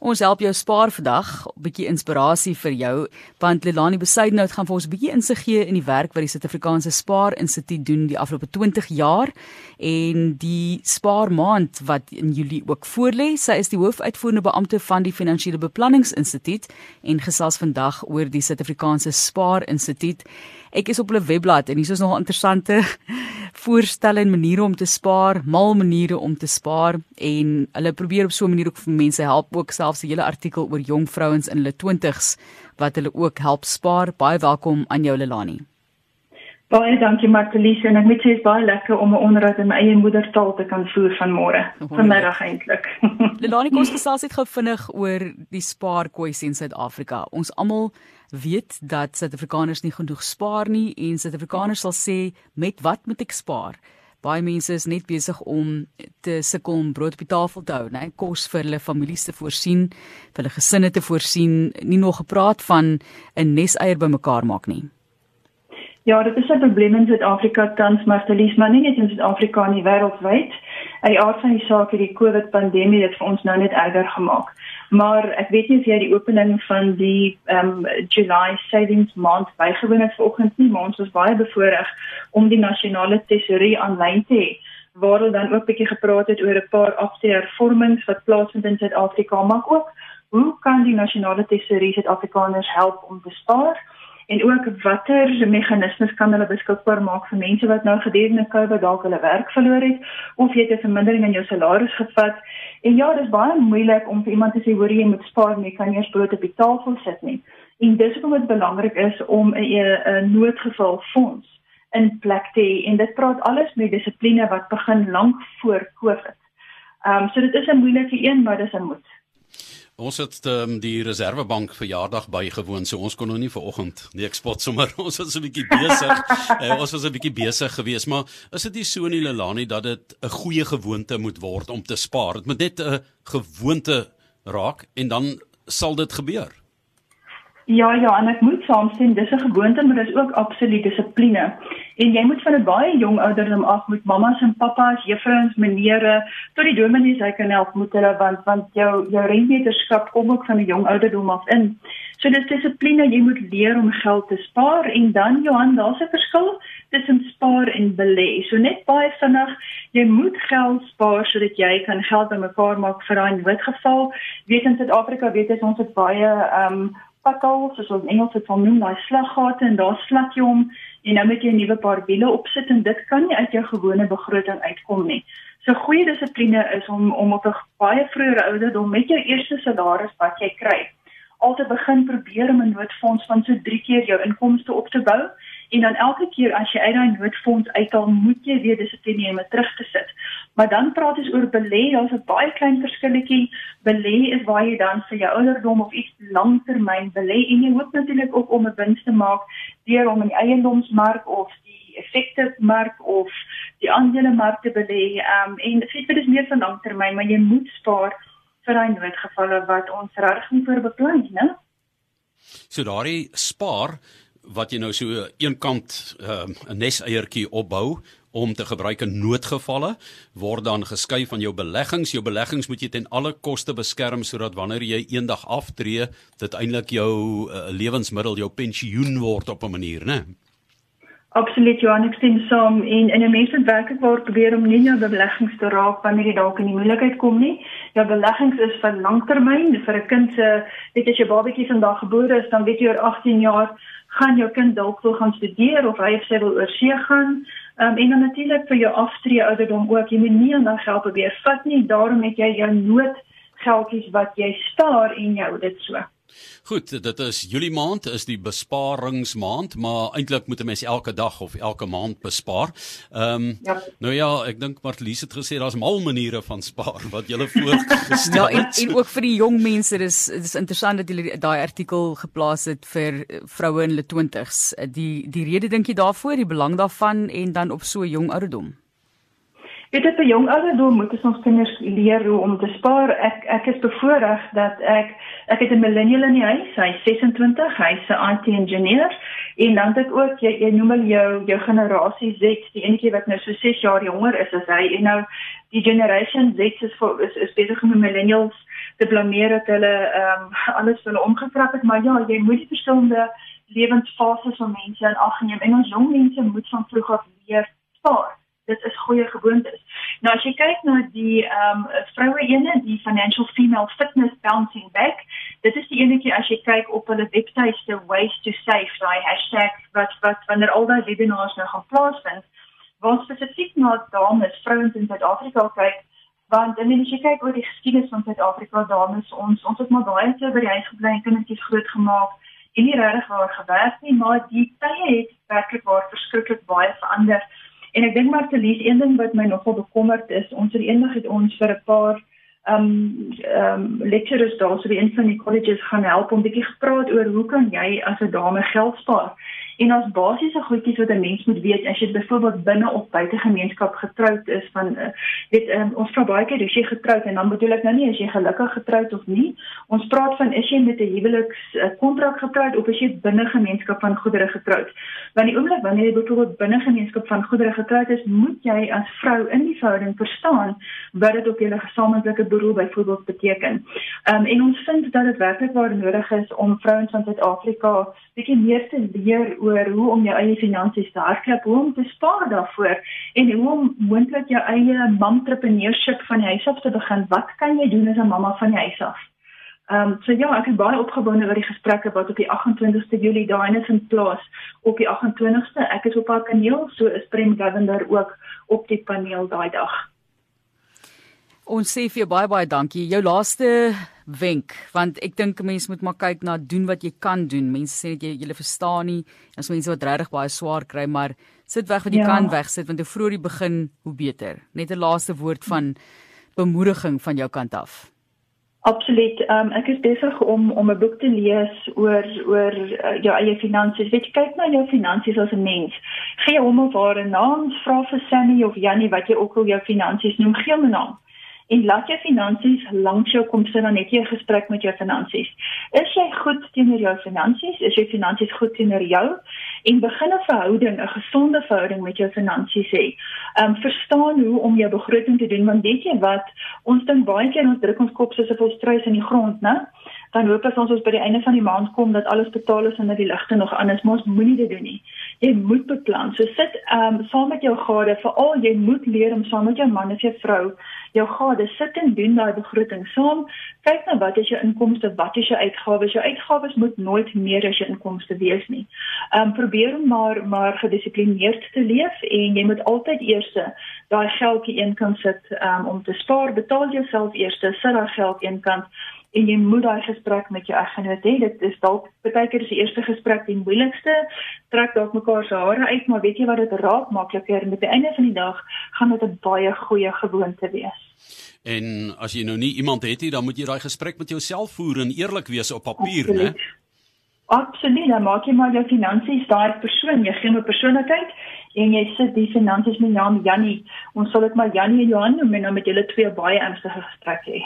Ons help jou spaar vandag, 'n bietjie inspirasie vir jou, want Lelani Besuidnout gaan vir ons 'n bietjie insig gee in die werk wat die Suid-Afrikaanse Spaar Instituut doen die afgelope 20 jaar en die spaarmaand wat in Julie ook voorlê. Sy is die hoofuitvoerende beampte van die Finansiële Beplanningsinstituut en gesels vandag oor die Suid-Afrikaanse Spaar Instituut. Ek is op hulle webblad en hier is nog interessante voorstelle en maniere om te spaar, mal maniere om te spaar en hulle probeer op so 'n manier ook vir mense help ook selfs 'n hele artikel oor jong vrouens in hulle 20's wat hulle ook help spaar. Baie welkom aan jou Lelani. Baie dankie Martelies en ek moet sê dit is baie lekker om 'n onderhoud in my eie moedertaal te kan voer vanmôre. Vanmiddag eintlik. Lelani kom gesels het gou vinnig oor die spaarkwessie in Suid-Afrika. Ons almal weet dat Suid-Afrikaners nie genoeg spaar nie en Suid-Afrikaners sal sê met wat moet ek spaar? Baie mense is net besig om te sukkel om brood op die tafel te hou, né? Kos vir hulle families te voorsien, vir hulle gesinne te voorsien, nie nog gepraat van 'n neseier bymekaar maak nie. Ja, dit is 'n probleem in Suid-Afrika tans, maar verlies maar nie net in Suid-Afrika nie, wêreldwyd. Uit die aard van die saak het die COVID-pandemie dit vir ons nou net erger gemaak. Maar ek weet nie of jy die opening van die ehm um, July savings maand bygewoon het vanoggend nie maar ons was baie bevoorreg om die nasionale tesorie aanlyn te hê waar hulle dan ook bietjie gepraat het oor 'n paar afskeervormings wat plaasvind in Suid-Afrika. Maar ook hoe kan die nasionale tesorie Suid-Afrikaners help om te spaar en ook watter meganismes kan hulle beskikbaar maak vir mense wat nou gedurende COVID dalk hulle werk verloor het of jy het 'n vermindering in jou salaris gevat En ja, dit is baie moeilik om vir iemand te sê hoor jy moet spaar, jy kan eers brood op die tafel sit nie. En dis hoekom dit belangrik is om 'n 'n noodgeval fonds in plek te hê en dit praat alles met dissipline wat begin lank voor COVID. Ehm um, so dit is 'n moeilike een, maar dis 'n moet. Ons het um, die Reservebank verjaardag bygewoon, so ons kon nog nie vanoggend nee ek spot sommer ons was 'n bietjie besig. uh, ons was 'n bietjie besig geweest, maar is dit nie so in Lelani dat dit 'n goeie gewoonte moet word om te spaar? Dit moet net 'n gewoonte raak en dan sal dit gebeur. Ja ja, en ek moet saamstem, dis 'n gewoonte, maar dis ook absoluut dissipline. En jy moet van 'n baie jong ouderdom af met mammas en pappas, juffrouens, menere, tot die dominees hy kan help met hulle want want jou jou rentmeterskap kom ook van 'n jong ouderdom af in. So dis dissipline, jy moet leer om geld te spaar en dan Johan, daar's 'n verskil tussen spaar en belê. So net baie vinnig, jy moet geld spaar sodat jy kan geld bymekaar maak vir daai noodgeval. Weet in Suid-Afrika weet ons het baie ehm um, pakkels, soos ons Engels dit van noem, daai slaggate en daar slak jy hom en nou moet jy 'n nuwe paar wiele opsit en dit kan nie uit jou gewone begroting uitkom nie. So goeie dissipline is om om op 'n baie vroeë ouderdom met jou eerste salaris wat jy kry, al te begin probeer om 'n noodfonds van so 3 keer jou inkomste op te bou en dan elke keer as jy uit daai noodfonds uithaal, moet jy weer dissipline om terug te sit. Maar dan praat ons oor belê, daar's 'n baie klein verskilletjie. Belê is waar jy dan vir jou ouderdom of iets langtermyn belê en jy hoop natuurlik ook om 'n wins te maak deur om in die eiendomsmark of die effekte mark of die aandelemark te belê. Ehm um, en dit is meer van langtermyn, maar jy moet spaar vir daai noodgevalle wat ons regtig nie voorbeplan nie, né? So daardie spaar wat jy nou so eenkant ehm, 'n um, neseiertjie opbou om te gebruik in noodgevalle word dan geskei van jou beleggings. Jou beleggings moet jy ten alle koste beskerm sodat wanneer jy eendag aftree, dit eintlik jou uh, lewensmiddel, jou pensioen word op 'n manier, né? Absoluut, Johan, ek stem saam en en 'n mens moet werklik waar probeer om nie jou beleggings te raak wanneer jy dalk in die moeilikheid kom nie. Jou beleggings is vir langtermyn, vir 'n kind se, weet as jou babatjie vandag gebore is, dan weet jy oor 18 jaar gaan jou kind dalk wil gaan studeer of hy of sy wil oorsee gaan. Um, en dan natuurlik vir jou aftree ouderdom ook. Jy moet nie aan daai geld probeer vat nie. Daarom het jy jou noodgeldjies wat jy spaar en jy hou dit so. Goed, dit is Julie maand is die besparingsmaand, maar eintlik moet 'n mens elke dag of elke maand bespaar. Ehm um, ja. nou ja, ek dink Martlies het gesê daar's mal maniere van spaar wat jy voorgestel ja, het. Ja, en, en ook vir die jong mense, dis dis interessant dat jy daai artikel geplaas het vir vroue in hulle 20s. Die die rede dink jy daarvoor, die belang daarvan en dan op so jong ouderdom? Dit is 'n jong ouderdom moet ons kinders leer hoe om te spaar. Ek ek is bevoorreg dat ek ek het 'n millennial in die huis. Hy's 26, hy's 'n IT-ingenieur en dan het ek ook jy, jy noem al jou jou generasie Z, die enetjie wat nou so 6 jaar jonger is as hy. En nou die generation Z is vir is, is besig om millennials te blameer dat hulle ehm um, alles vir hulle omgekrap het, maar ja, jy moet die verskillende lewensfases van mense in ag neem en ons jong mense moet van vroeg af leer spaar. Dit is goeie gewoontes. Nou as jy kyk na die ehm um, vroue ene, die financial female fitness bouncing back, dit is die enetjie as jy kyk op hulle webtuiste ways to save, daai hashtag wat wat wanneer al daai webinars nou gaan plaasvind, waar spesifiek na dames, vrouens in Suid-Afrika kyk want en as jy kyk oor die geskiedenis van Suid-Afrika dames ons ons het maar baie te by die huis gebly en kindertjies groot gemaak en nie regtig waar gewerk nie maar die tye het werklik waar verskriklik baie verander en ek dink maar te lees een ding wat my nogal bekommerd is. Ons het eendag het ons vir 'n paar ehm um, ehm um, lecturers daar so die een van die colleges gaan help om bietjie gepraat oor hoe kan jy as 'n dame geld spaar En ons basiese goedjies wat 'n mens moet weet as jy byvoorbeeld binne of buite gemeenskap getroud is van uh, weet um, ons vra baie keer as jy getroud en dan bedoel ek nou nie as jy gelukkig getroud of nie. Ons praat van is jy met 'n huweliks kontrak getroud of is jy binne gemeenskap van goedere getroud? Want die oomblik wanneer jy byvoorbeeld binne gemeenskap van goedere getroud is, moet jy as vrou in die verhouding verstaan wat dit op julle gesamentlike beroep byvoorbeeld beteken. Um, en ons vind dat dit werklik waar nodig is om vrouens van Suid-Afrika bietjie meer te leer oor oor hoe om jou eie finansies te hardloop, hoe om te spaar daarvoor en hoe om moontlik jou eie mamtrepreneurship van die huis af te begin. Wat kan jy doen as 'n mamma van die huis af? Ehm um, so ja, ek is baie opgewonde oor die gesprekke wat op die 28ste Julie daai net in plaas op die 28ste. Ek is op haar kaneel, so is Prem Govender ook op die paneel daai dag. Ons sê vir jou baie baie dankie. Jou laaste wenk, want ek dink 'n mens moet maar kyk na doen wat jy kan doen. Mense sê dat jy julle verstaan nie. As mense wat regtig baie swaar kry, maar sit weg wat jy ja. kan wegsit want hoe vroeër jy begin, hoe beter. Net 'n laaste woord van bemoediging van jou kant af. Absoluut. Um, ek is besig om om 'n boek te lees oor oor uh, jou eie finansies. Weet jy, kyk na jou finansies as 'n mens. Gee hom 'n ware naam, vra vir Sammy of Jannie wat jy ook al jou finansies noem, gee hom 'n naam en laat jou finansies langs jou kom sit dan net jy 'n gesprek met jou finansies. Is jy goed teenoor jou finansies? Is jou finansies goed teenoor jou? En begin 'n verhouding, 'n gesonde verhouding met jou finansies hê. Um, verstaan hoe om jou begroting te doen want weet jy wat, ons dink baie keer ons druk ons kop soos 'n volstruis in die grond, né? Dan hoop ons ons by die einde van die maand kom dat alles betaal is en dat die ligte nog aan is, maar ons moenie dit doen nie. Jy moet beplan. So sit ehm um, saam met jou gade, veral jy moet leer om saam met jou man of jou vrou jou gade sit en doen daai begroting saam. Kyk na wat is jou inkomste, wat is jou uitgawes? Jou uitgawes moet nooit meer as jou inkomste wees nie. Ehm um, probeer maar maar gedissiplineerd te leef en jy moet altyd eers daai geldjie eenkant sit um, om te spaar. Betaal jouself eers, sit daai geld eenkant en jy moet daai gesprek met jou eggenoot hê. Dit is dalk baie keer die eerste gesprek die moeilikste. Trek dalk mekaar se hare uit, maar weet jy wat dit raak makliker met die einde van die dag gaan dit 'n baie goeie gewoonte wees. En as jy nou nie iemand het nie, dan moet jy daai gesprek met jouself voer en eerlik wees op papier, né? Absoluut, dan maak jy maar jou finansies daai persoon, jy gee 'n persoonlikheid en jy sit die finansies met naam Jannie. Ons sal dit maar Jannie en Johan noem en dan met julle twee baie ernstige gesprekke hê.